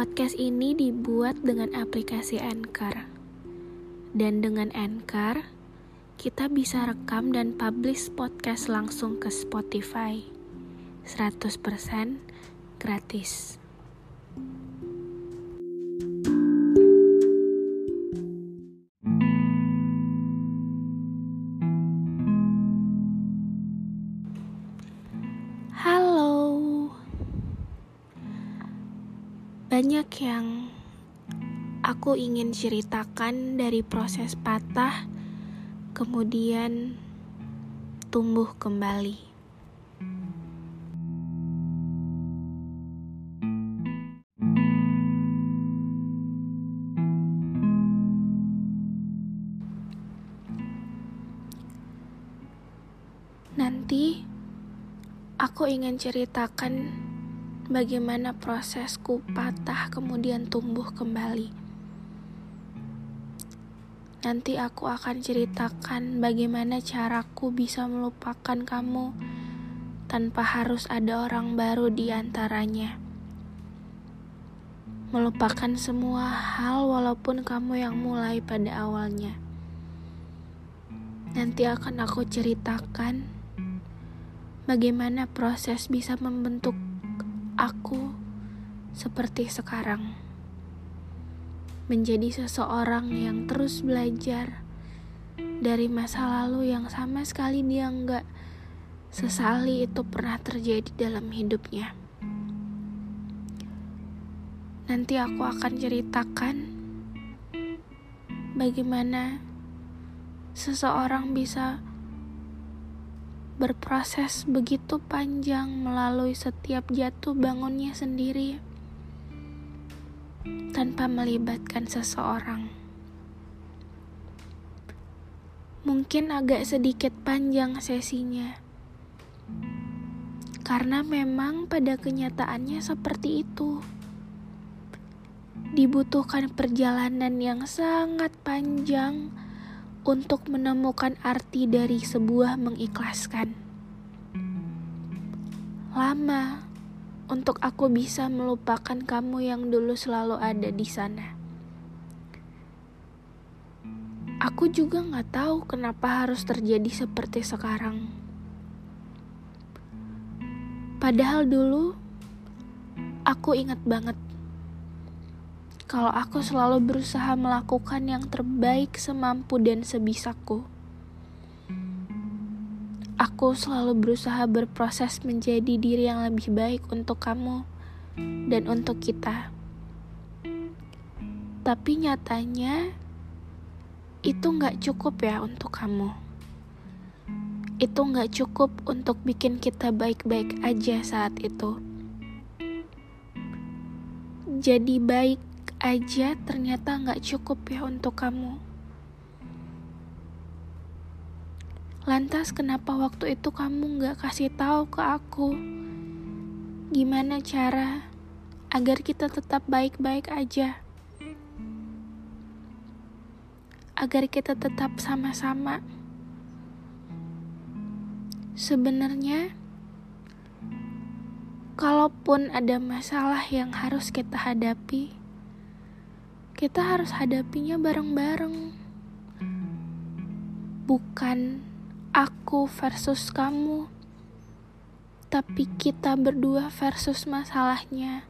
Podcast ini dibuat dengan aplikasi Anchor. Dan dengan Anchor, kita bisa rekam dan publish podcast langsung ke Spotify. 100% gratis. Banyak yang aku ingin ceritakan dari proses patah kemudian tumbuh kembali. Nanti aku ingin ceritakan bagaimana prosesku patah kemudian tumbuh kembali. Nanti aku akan ceritakan bagaimana caraku bisa melupakan kamu tanpa harus ada orang baru di antaranya. Melupakan semua hal walaupun kamu yang mulai pada awalnya. Nanti akan aku ceritakan bagaimana proses bisa membentuk aku seperti sekarang. Menjadi seseorang yang terus belajar dari masa lalu yang sama sekali dia nggak sesali itu pernah terjadi dalam hidupnya. Nanti aku akan ceritakan bagaimana seseorang bisa berproses begitu panjang melalui setiap jatuh bangunnya sendiri tanpa melibatkan seseorang. Mungkin agak sedikit panjang sesinya, karena memang pada kenyataannya seperti itu. Dibutuhkan perjalanan yang sangat panjang untuk menemukan arti dari sebuah mengikhlaskan. Lama untuk aku bisa melupakan kamu yang dulu selalu ada di sana. Aku juga gak tahu kenapa harus terjadi seperti sekarang. Padahal dulu aku ingat banget kalau aku selalu berusaha melakukan yang terbaik semampu dan sebisaku. Aku selalu berusaha berproses menjadi diri yang lebih baik untuk kamu dan untuk kita. Tapi nyatanya itu nggak cukup ya untuk kamu. Itu nggak cukup untuk bikin kita baik-baik aja saat itu. Jadi baik aja ternyata nggak cukup ya untuk kamu. Lantas kenapa waktu itu kamu nggak kasih tahu ke aku gimana cara agar kita tetap baik-baik aja? Agar kita tetap sama-sama. Sebenarnya, kalaupun ada masalah yang harus kita hadapi, kita harus hadapinya bareng-bareng. Bukan aku versus kamu, tapi kita berdua versus masalahnya.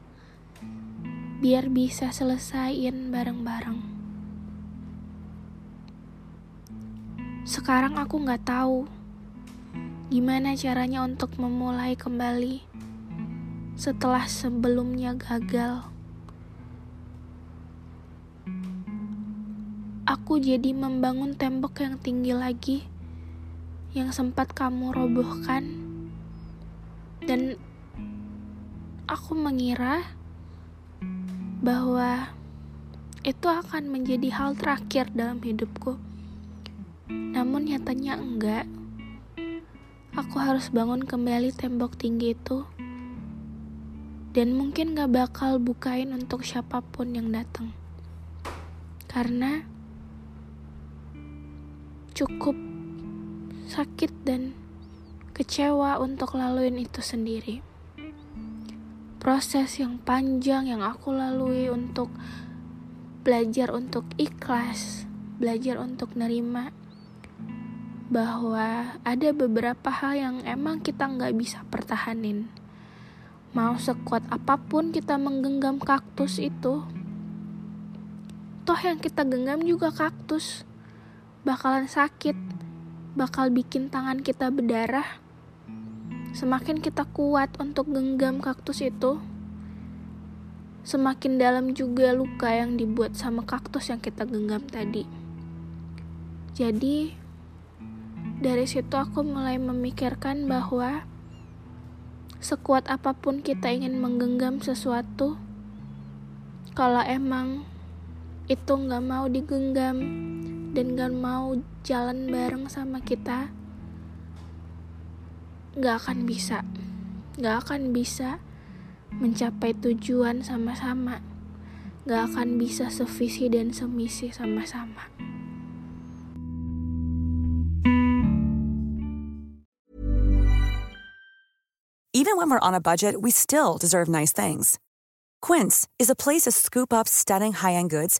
Biar bisa selesaiin bareng-bareng. Sekarang aku nggak tahu gimana caranya untuk memulai kembali setelah aku aku jadi membangun tembok yang tinggi lagi yang sempat kamu robohkan. Dan aku mengira bahwa itu akan menjadi hal terakhir dalam hidupku. Namun nyatanya enggak. Aku harus bangun kembali tembok tinggi itu. Dan mungkin gak bakal bukain untuk siapa pun yang datang. Karena cukup sakit dan kecewa untuk laluin itu sendiri. Proses yang panjang yang aku lalui untuk belajar untuk ikhlas, belajar untuk nerima bahwa ada beberapa hal yang emang kita nggak bisa pertahanin. Mau sekuat apa pun kita menggenggam kaktus itu, toh yang kita genggam juga kaktus. Bakalan sakit, bakal bikin tangan kita berdarah. Semakin kita kuat untuk genggam kaktus itu, semakin dalam juga luka yang dibuat sama kaktus yang kita genggam tadi. Jadi, dari situ aku mulai memikirkan bahwa sekuat apa pun kita ingin menggenggam sesuatu, kalau emang itu nggak mau digenggam dan nggak mau jalan bareng sama kita nggak akan bisa. Nggak akan bisa mencapai tujuan sama-sama. Nggak akan bisa sevisi dan semisi sama-sama. Even when we're on a budget, we still deserve nice things. Quince is a place to scoop up stunning high-end goods